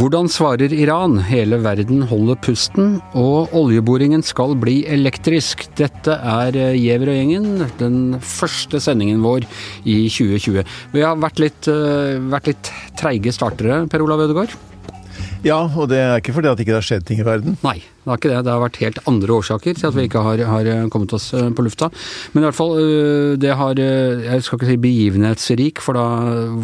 Hvordan svarer Iran? Hele verden holder pusten, og oljeboringen skal bli elektrisk. Dette er Giæver og gjengen, den første sendingen vår i 2020. Vi har vært litt, uh, vært litt treige startere, Per Olav Ødegaard? Ja, og det er ikke fordi at det ikke har skjedd ting i verden. Nei, det har ikke det. Det har vært helt andre årsaker til at vi ikke har, har kommet oss eh, på lufta. Men i hvert fall, eh, det har eh, Jeg skal ikke si begivenhetsrik, for da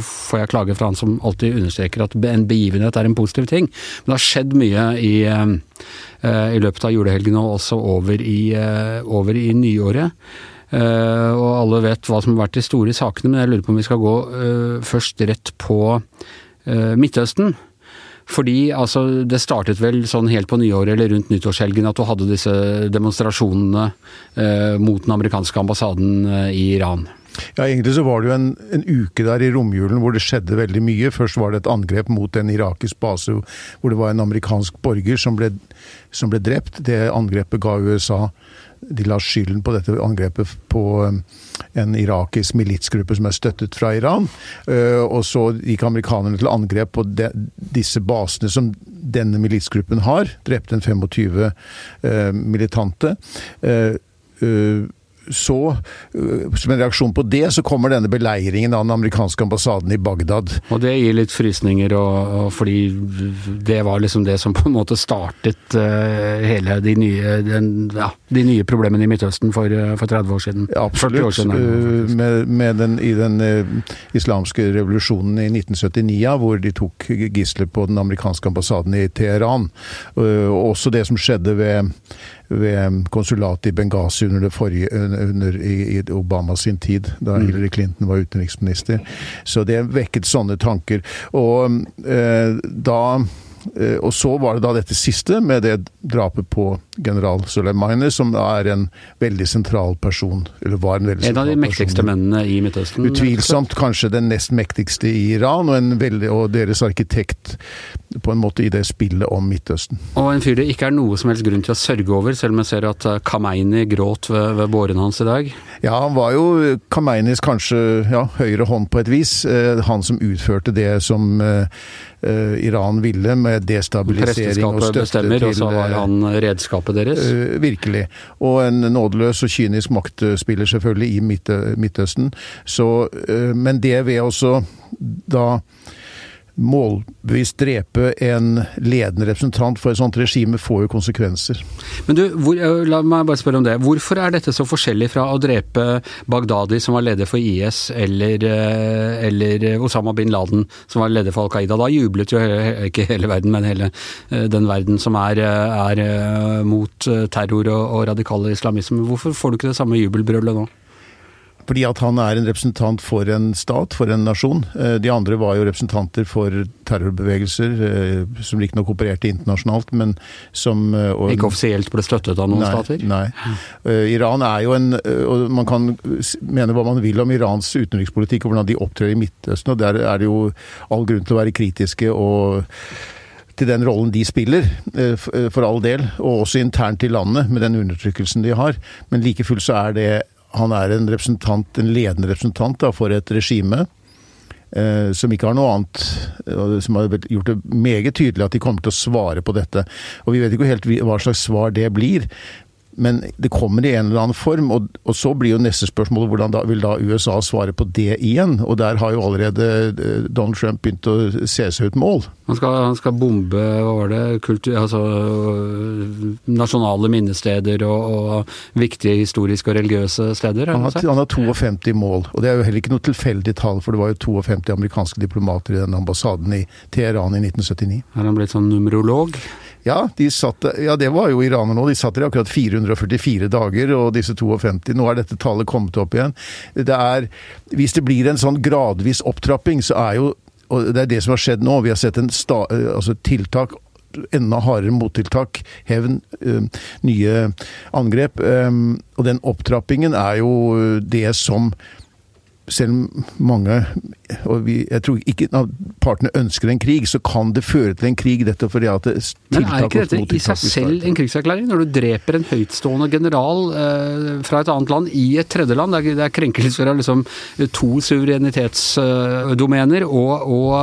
får jeg klage fra han som alltid understreker at en begivenhet er en positiv ting. Men det har skjedd mye i, i løpet av julehelgen og også over i, over i nyåret. Uh, og alle vet hva som har vært de store sakene, men jeg lurer på om vi skal gå uh, først rett på uh, Midtøsten. Fordi altså, det startet vel sånn helt på nyåret eller rundt nyttårshelgen at du hadde disse demonstrasjonene eh, mot den amerikanske ambassaden eh, i Iran. Ja, Egentlig så var det jo en, en, uke der i romjulen hvor det skjedde veldig mye. Først var det et angrep mot en irakisk base hvor det var en amerikansk borger som ble, som ble drept. Det angrepet ga USA de la skylden på dette angrepet på um, en irakisk militsgruppe som er støttet fra Iran. Uh, og så gikk amerikanerne til angrep på de, disse basene som denne militsgruppen har. Drepte en 25 uh, militante. Så, øh, som en reaksjon på det, så kommer denne beleiringen av den amerikanske ambassaden i Bagdad. Og det gir litt frysninger, og, og fordi det var liksom det som på en måte startet uh, hele de nye, den, ja, de nye, problemene i Midtøsten for, uh, for 30 år siden. Ja, absolutt. År siden, uh, med, med den, I den islamske revolusjonen i 1979, ja, hvor de tok gisler på den amerikanske ambassaden i Teheran. og også det som skjedde ved ved konsulatet i Benghazi under, det forrige, under i, i Obama sin tid, da mm. Hillary Clinton var utenriksminister. Så det vekket sånne tanker. Og eh, da og så var det da dette siste, med det drapet på general Soleimani, som er en veldig sentral person. Eller var en veldig sentral person. En av de mektigste person. mennene i Midtøsten? Utvilsomt kanskje den nest mektigste i Iran, og, veldig, og, deres arkitekt på en måte i det spillet om Midtøsten. Og en fyr det ikke er noe som helst grunn til å sørge over, selv om jeg ser at eh, Kameini gråt ved, ved båren hans i dag? Ja, han var jo Kameinis kanskje ja, høyre hånd på et vis. Eh, han som utførte det som Iran ville, med destabilisering og støtte bestemmer, til Og så var han redskapet deres? Uh, virkelig. Og en nådeløs og kynisk maktspiller selvfølgelig i Midtøsten. Så, uh, men det ved også da målbevisst drepe en ledende representant for et sånt regime får jo konsekvenser. Men du, hvor, La meg bare spørre om det. Hvorfor er dette så forskjellig fra å drepe Bagdadi, som var leder for IS, eller, eh, eller Osama bin Laden, som var leder for Al Qaida? Da jublet jo ikke hele verden, men hele eh, den verden som er, er eh, mot terror og, og radikal islamisme. Hvorfor får du ikke det samme jubelbrølet nå? Fordi at han er en representant for en stat, for en nasjon. Eh, de andre var jo representanter for terrorbevegelser, eh, som riktignok opererte internasjonalt, men som eh, og, Ikke offisielt ble støttet av noen nei, stater? Nei. Iran er jo en og Man kan mene hva man vil om Irans utenrikspolitikk og hvordan de opptrer i Midtøsten, og der er det jo all grunn til å være kritiske og til den rollen de spiller, for all del, og også internt i landet, med den undertrykkelsen de har. Men like fullt så er det han er en representant, en ledende representant da, for et regime eh, som ikke har noe annet Som har gjort det meget tydelig at de kommer til å svare på dette. Og vi vet ikke helt hva slags svar det blir. Men det kommer i en eller annen form, og, og så blir jo neste spørsmål hvordan da, vil da USA svare på det igjen? Og der har jo allerede eh, Donald Trump begynt å se seg ut mål. Han skal, han skal bombe hva var det, kultur, altså, nasjonale minnesteder og, og, viktige historiske og religiøse steder? Han har, han har 52 mål, og det er jo heller ikke noe tilfeldig tall, for det var jo 52 amerikanske diplomater i den ambassaden i Teheran i 1979. Er han blitt sånn numerolog? Ja, de satt, ja, det var jo iranerne òg. De satt der akkurat 444 dager, og disse 52 Nå er dette tallet kommet opp igjen. Det er Hvis det blir en sånn gradvis opptrapping, så er jo Og det er det som har skjedd nå. Vi har sett en sta, altså tiltak enda hardere mottiltak, hevn, nye angrep. og den opptrappingen er jo det som selv om mange og vi, Jeg tror ikke at partene ønsker en krig, så kan det føre til en krig. Dette fordi at det, Men er ikke dette i seg selv en krigserklæring? Når du dreper en høytstående general eh, fra et annet land i et tredjeland? Det er, det er krenkelser av liksom to suverenitetsdomener, og, og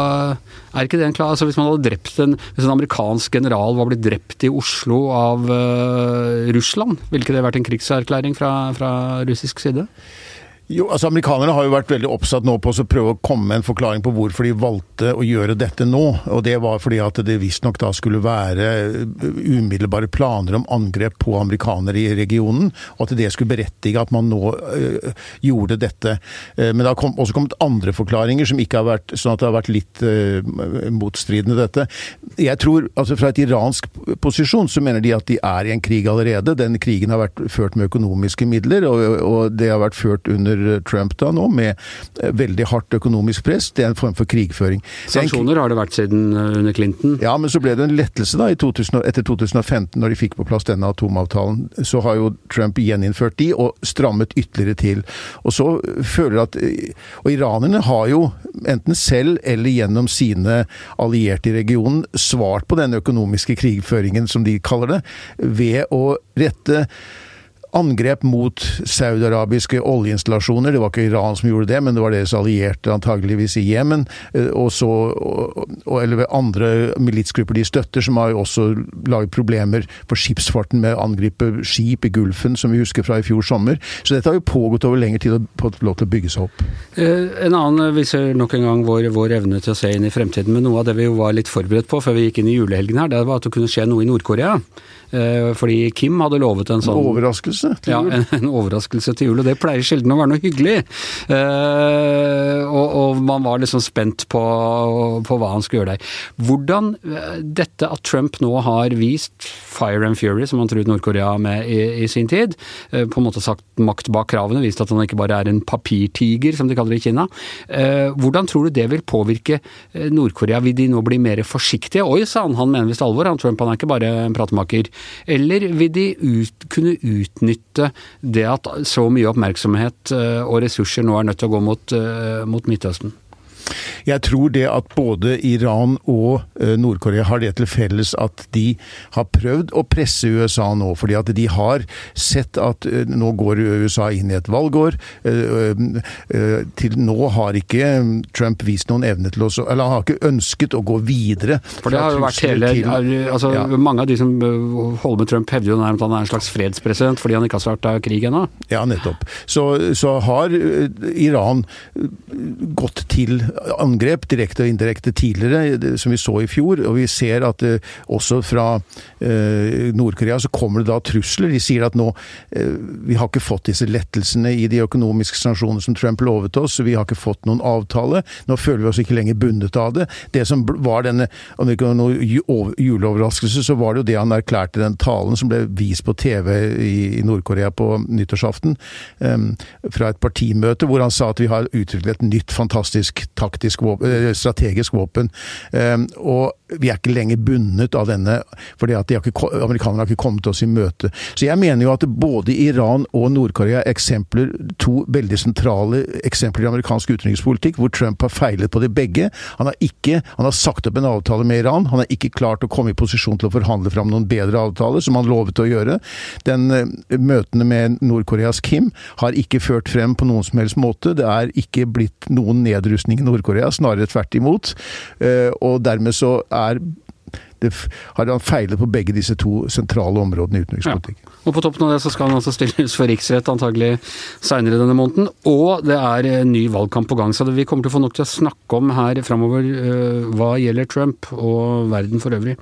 er ikke det en klar altså Hvis man hadde drept en, hvis en amerikansk general var blitt drept i Oslo av eh, Russland, ville ikke det vært en krigserklæring fra, fra russisk side? Jo, altså Amerikanerne har jo vært veldig oppsatt nå på å prøve å komme med en forklaring på hvorfor de valgte å gjøre dette nå. Og Det var fordi at det visstnok da skulle være umiddelbare planer om angrep på amerikanere i regionen, og at det skulle berettige at man nå øh, gjorde dette. Eh, men det har kom, også kommet andre forklaringer som ikke har vært sånn at det har vært litt øh, motstridende, dette. Jeg tror, altså Fra et iransk posisjon så mener de at de er i en krig allerede. Den krigen har vært ført med økonomiske midler, og, og det har vært ført under under Trump da nå, med eh, veldig hardt økonomisk press. Det er en form for krigføring. Sanksjoner har det vært siden eh, under Clinton? Ja, men så ble det en lettelse da 2000, etter 2015, når de fikk på plass denne atomavtalen. Så har jo Trump gjeninnført de, og strammet ytterligere til. Og så føler at Og iranerne har jo, enten selv eller gjennom sine allierte i regionen, svart på den økonomiske krigføringen, som de kaller det, ved å rette angrep mot saudiarabiske oljeinstallasjoner. Det var ikke Iran som gjorde det, men det var deres allierte, antageligvis i Jemen. Eh, og så, eller andre militsgrupper de støtter, som har jo også laget problemer for skipsfarten med å angripe skip i Gulfen, som vi husker fra i fjor sommer. Så dette har jo pågått over lengre tid og fått lov til å bygge seg opp. Eh, en annen viser nok en gang vår, vår, evne til å se inn i fremtiden. Men noe av det vi jo var litt forberedt på før vi gikk inn i julehelgen her, det var at det kunne skje noe i Nord-Korea. Eh, fordi Kim hadde lovet en sånn Overraskelse til jul? Ja, en, en, overraskelse til jul. Og det pleier sjelden å være noe hyggelig. Uh, og, og, man var liksom spent på, på, hva han skulle gjøre der. Hvordan uh, dette at Trump nå har vist fire and fury, som han truet Nord-Korea med i, i, sin tid, uh, på en måte sagt makt bak kravene, vist at han ikke bare er en papirtiger, som de kaller det i Kina. hvordan tror du det vil påvirke Nord-Korea? Vil de nå bli mer forsiktige? Oi, sa han, han mener visst alvor, han Trump, han er ikke bare en pratemaker. Eller vil de ut, kunne utnytte det at så mye oppmerksomhet eh, og ressurser nå er nødt til å gå mot, eh, mot Midtøsten? Jeg tror det at både Iran og eh, Nord-Korea har det til felles at de har prøvd å presse USA nå. Fordi at de har sett at eh, nå går USA inn i et valgår. Eh, til nå har ikke Trump vist noen evne til å Eller han har ikke ønsket å gå videre. For det har jo vært hele altså, ja. Mange av de som holder med Trump, hevder jo nærmest at han er en slags fredspresident fordi han ikke har starta krig ennå. Ja, nettopp. Så, så har Iran gått til angrep, direkte og indirekte, tidligere, som vi så i fjor. Og vi ser at uh, også fra uh, Nord-Korea så kommer det da trusler. De sier at nå uh, Vi har ikke fått disse lettelsene i de økonomiske sanksjonene som Trump lovet oss. Vi har ikke fått noen avtale. Nå føler vi oss ikke lenger bundet av det. Det som var denne om det ikke var noen juleoverraskelse, så var det jo det han erklærte den talen som ble vist på TV i, i Nord-Korea på nyttårsaften, fra et partimøte, hvor han sa at vi har utviklet et nytt fantastisk taktisk våpen, eh, strategisk våpen. Ehm, og vi er ikke lenger bundet av denne, fordi at amerikanerne har ikke kommet oss i møte. Så jeg mener jo at både Iran og Nord-Korea er eksempler, to veldig sentrale eksempler i amerikansk utenrikspolitikk, hvor Trump har feilet på de begge. Han har ikke, han har sagt opp en avtale med Iran, han har ikke klart å komme i posisjon til å forhandle fram noen bedre avtaler, som han lovet å gjøre. Den uh, Møtene med Nord-Koreas Kim har ikke ført frem på noen som helst måte. Det er ikke blitt noen nedrustning i Nord-Korea, snarere tvert imot. Uh, og dermed så er det har han feilet på begge disse to sentrale områdene i utenrikspolitikk. Ja. Og På toppen av det så skal han altså stilles for riksrett antagelig seinere denne måneden. Og det er en ny valgkamp på gang, så vi kommer til å få nok til å snakke om her framover uh, hva gjelder Trump og verden for øvrig.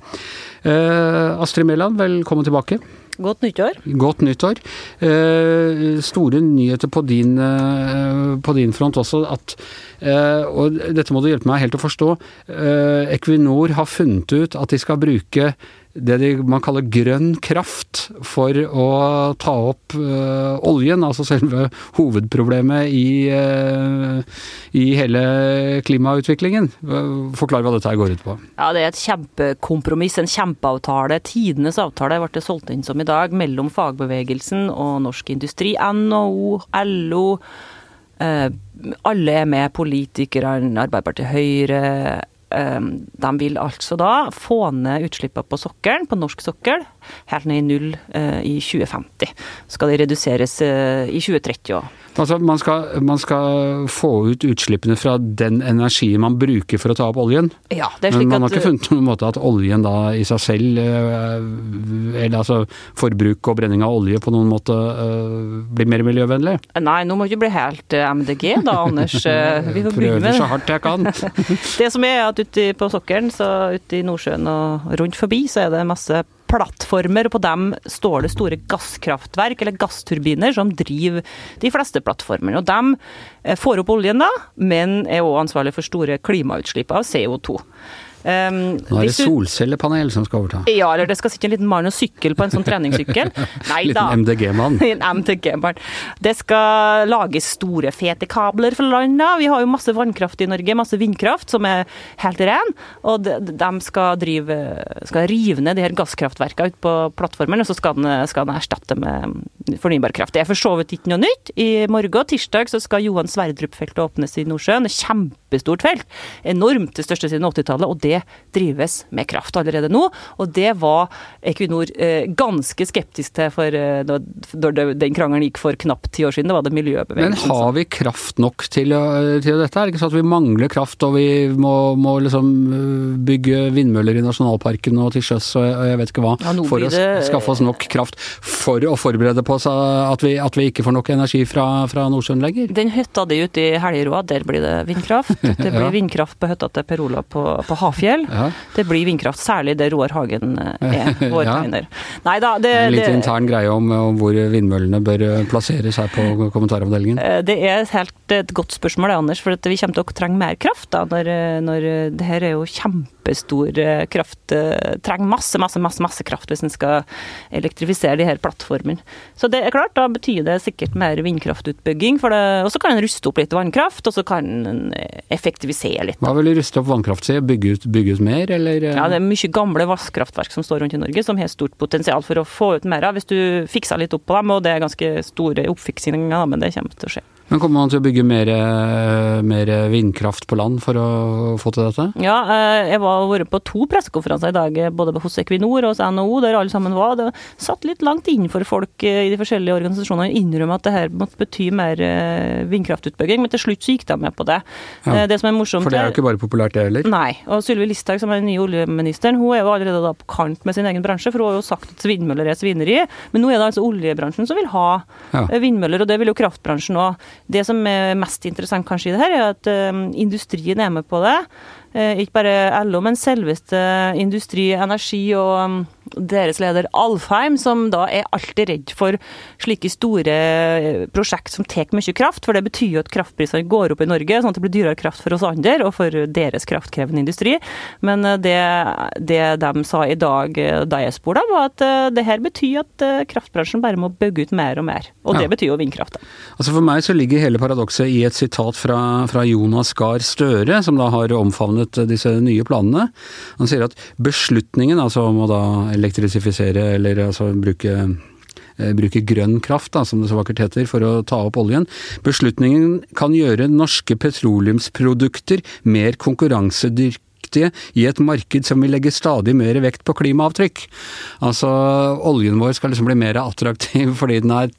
Astrid Mæland, velkommen tilbake. Godt nyttår. Godt nyttår. Eh, store nyheter på din, på din front også. at Eh, og dette må du hjelpe meg helt å forstå. Eh, Equinor har funnet ut at de skal bruke det de, man kaller grønn kraft for å ta opp uh, oljen, altså selve hovedproblemet i, uh, i hele klimautviklingen. Forklar hva dette går ut på. Ja, Det er et kjempekompromiss, en kjempeavtale. Tidenes avtale ble det solgt inn som i dag, mellom fagbevegelsen og norsk industri. NHO, LO Eh, alle er med, politikerne, Arbeiderpartiet, Høyre. Eh, De vil altså da få ned utslippene på sokkelen, på norsk sokkel, helt ned i null eh, i 2050. Skal de reduseres eh, i 2030 òg. Altså, man skal, man skal få ut utslippene fra den energien man bruker for å ta opp oljen. Ja, det er Men man har ikke funnet noen måte at oljen da i seg selv, eh, eller altså forbruk og brenning av olje på noen måte eh, blir mer miljøvennlig? Nei, nå må du bli helt eh, MDG da, Anders. Vi får begynne med så hardt jeg kan. Det som er at ute på sokkelen, så ute i Nordsjøen og rundt forbi, så er det masse plattformer, og på dem står det store gasskraftverk, eller gassturbiner, som driver de fleste plattformene. Og de eh, får opp oljen da, men er òg ansvarlig for store klimautslipp av CO2. Um, Nå er det solcellepanel som skal overta. Ja, eller det skal sitte en liten mann og sykle på en sånn treningssykkel. Nei da. Liten MDG-mann. En MTG-barn. Det skal lages store, fete kabler fra landa. Vi har jo masse vannkraft i Norge, masse vindkraft som er helt ren. Og de, de skal, drive, skal rive ned de her gasskraftverkene ute på plattformen, og så skal den, skal den erstatte med fornybar kraft. Det er for så vidt ikke noe nytt. I morgen, tirsdag, så skal Johan Sverdrup-feltet åpnes i Nordsjøen. Et kjempestort felt. Enormt, det største siden 80-tallet. Og det drives med kraft allerede nå. Og det var Equinor eh, ganske skeptisk til for eh, da den krangelen gikk for knapt ti år siden. Det var det miljøbevegelsen Men har vi kraft nok til, til dette? Er det ikke sånn at vi mangler kraft og vi må, må liksom bygge vindmøller i nasjonalparken og til sjøs og jeg- vet ikke hva, Ja, for for å skaffe oss nok kraft for å forberede på at vi, at vi ikke får nok energi fra, fra Nordsjøen lenger? Den hytta di ute i Helgeroa, der blir det vindkraft. Det blir Ja. vindkraft på hytta til Per Olav på, på Hafjell. Ja. Det blir vindkraft, særlig det Roar Hagen eh, er vår Ja. tegner. Nei da, det, En litt det, intern greie om, om hvor vindmøllene bør øh, plasseres her på kommentaravdelingen. Eh, Det er helt et godt spørsmål, det, Anders. For at vi kommer til å trenge mer kraft. da, når, eh, når eh, Det her er jo kjempestor eh, kraft. eh, Trenger masse, masse, masse, masse kraft hvis en skal elektrifisere de her plattformene. Så det er klart, da betyr det sikkert mer vindkraftutbygging. Og så kan en ruste opp litt vannkraft, og så kan en eh, effektivisere litt. Hva vil ruste opp vannkraft si? Bygge ut, bygge ut mer, eller? Ja, det er mye gamle vasskraftverk som står rundt i Norge, som har stort potensial for å få ut mer av, hvis du fikser litt opp på dem. Og det er ganske store oppfiksinger, men det kommer til å skje. Men kommer man til å bygge mer, øh, mer vindkraft på land for å få til dette? Ja, eh, jeg var vært på to pressekonferanser i dag, eh, både hos Equinor og hos NHO, der alle sammen var. Det satt litt langt inn for folk eh, i de forskjellige organisasjonene å innrømme at det her måtte bety mer eh, vindkraftutbygging, men til slutt så gikk de med på det. Ja. Eh, Det som er morsomt For det er jo ikke bare populært det heller. Nei. Og Sylvi Listhaug, som er den nye oljeministeren, hun er jo allerede da på kant med sin egen bransje, for hun har jo sagt at vindmøller er svineri. Men nå er det altså oljebransjen som vil ha Ja. eh, vindmøller, og det vil jo kraftbransjen òg. Det som er mest interessant kanskje i det her, er at eh, industrien er med på det. Eh, ikke bare LO, men selveste Industri Energi og um, deres leder Alfheim, som da er alltid redd for slike store eh, prosjekt som tar mye kraft. For det betyr jo at kraftprisene går opp i Norge, sånn at det blir dyrere kraft for oss andre og for deres kraftkrevende industri. Men eh, det, det de sa i dag da jeg spurte dem, var at det her betyr at kraftbransjen bare må bygge ut mer og mer. Og det Ja. betyr jo vindkraft. Altså For meg så ligger hele paradokset i et sitat fra, fra Jonas Gahr Støre, som da har omfavnet disse nye planene. Han sier at beslutningen, altså om å da elektrisifisere eller altså bruke eh, bruke grønn kraft, da, som det så vakkert heter, for å ta opp oljen. Beslutningen kan gjøre norske petroleumsprodukter mer konkurransedyktige i et marked som vil legge stadig mer vekt på klimaavtrykk. Altså, oljen vår skal liksom bli mer attraktiv fordi den er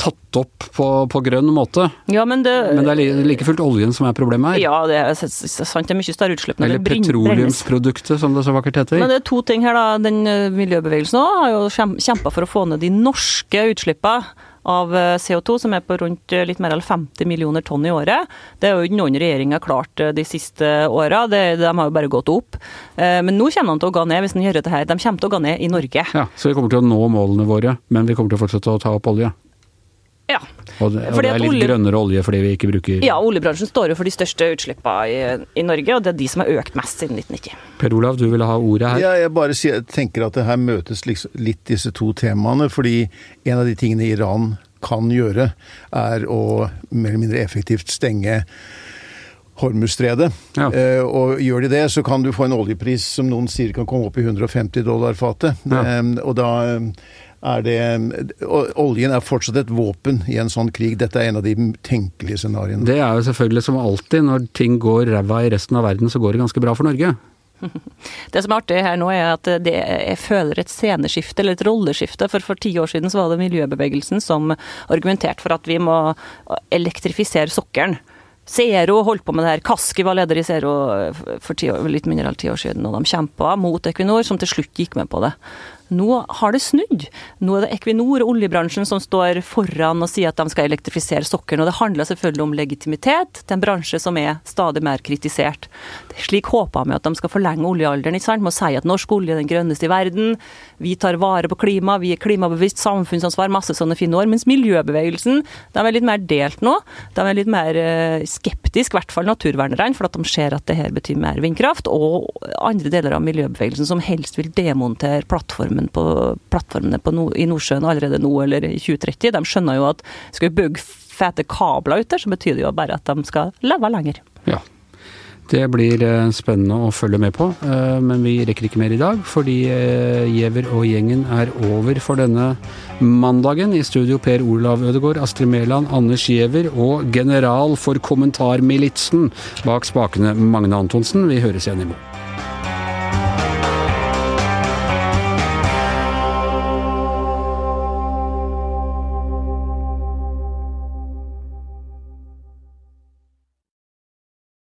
tatt opp på, på grønn måte. Ja, men det, Men det er like fullt oljen som er problemet her. Ja, det er sant. Det er mye større utslipp Eller petroleumsproduktet, som det så vakkert heter. Men det er to ting her, da. Den eh, miljøbevegelsen òg har jo kjempa for å få ned de norske utslippene av eh, CO2, som er på rundt eh, litt mer enn 50 millioner tonn i året. Det har jo ikke noen regjering har klart de siste åra, de har jo bare gått opp. Men nå kommer de til å gå ned hvis de gjør dette her. De kommer til å gå ned i Norge. Ja, Så vi kommer til å nå målene våre, men vi kommer til å fortsette å ta opp olje. Ja. Og det, og det er litt olje- grønnere olje fordi vi ikke bruker ja, oljebransjen står jo for de største utslippene i, i Norge, og det er de som har økt mest siden 1990. Per Olav, du ville ha ordet her. Ja, jeg bare sier, jeg tenker at det her møtes liksom litt disse to temaene, fordi en av de tingene Iran kan gjøre, er å mer eller mindre effektivt stenge Hormuzstredet. Ja. Eh, og gjør de det, så kan du få en oljepris som noen sier kan komme opp i 150 dollar fatet. Ja. Eh, og da er det Oljen er fortsatt et våpen i en sånn krig. Dette er en av de tenkelige scenarioene. Det er jo selvfølgelig som alltid, når ting går ræva i resten av verden, så går det ganske bra for Norge. Det som er artig her nå, er at det, jeg føler et sceneskifte, eller et rolleskifte. For for ti år siden så var det miljøbevegelsen som argumenterte for at vi må elektrifisere sokkelen. Zero holdt på med det her. Kaski var leder i Zero for år, litt mindre enn ti år siden, og de kjempa mot Equinor, som til slutt gikk med på det. Nå har det snudd. Nå er det Equinor og oljebransjen som står foran og sier at de skal elektrifisere sokkelen. Og det handler selvfølgelig om legitimitet til en bransje som er stadig mer kritisert. Slik håper vi at de skal forlenge oljealderen, ikke sant? med å si at norsk olje er den grønneste i verden. Vi tar vare på klima, vi er klimabevisst, samfunnsansvar, masse sånne fine år. Mens miljøbevegelsen de er litt mer delt nå. De er litt mer skeptisk, skeptiske, i hvert fall naturvernerne, for at de ser at det her betyr mer vindkraft. Og andre deler av miljøbevegelsen som helst vil demontere plattformen plattformen på, plattformene på no, i Nordsjøen allerede nå eller i 2030. De skjønner jo at skal vi bygge fete kabler ut der, så betyr det jo bare at de skal leve lenger. Ja. Det blir eh, spennende å følge med på, eh, men vi rekker ikke mer i dag. Fordi eh, Giæver og gjengen er over for denne mandagen. I studio Per Olav Ødegaard, Astrid Mæland, Anders Giæver og general for kommentarmilitsen bak spakene Magne Antonsen. Vi høres igjen i morgen.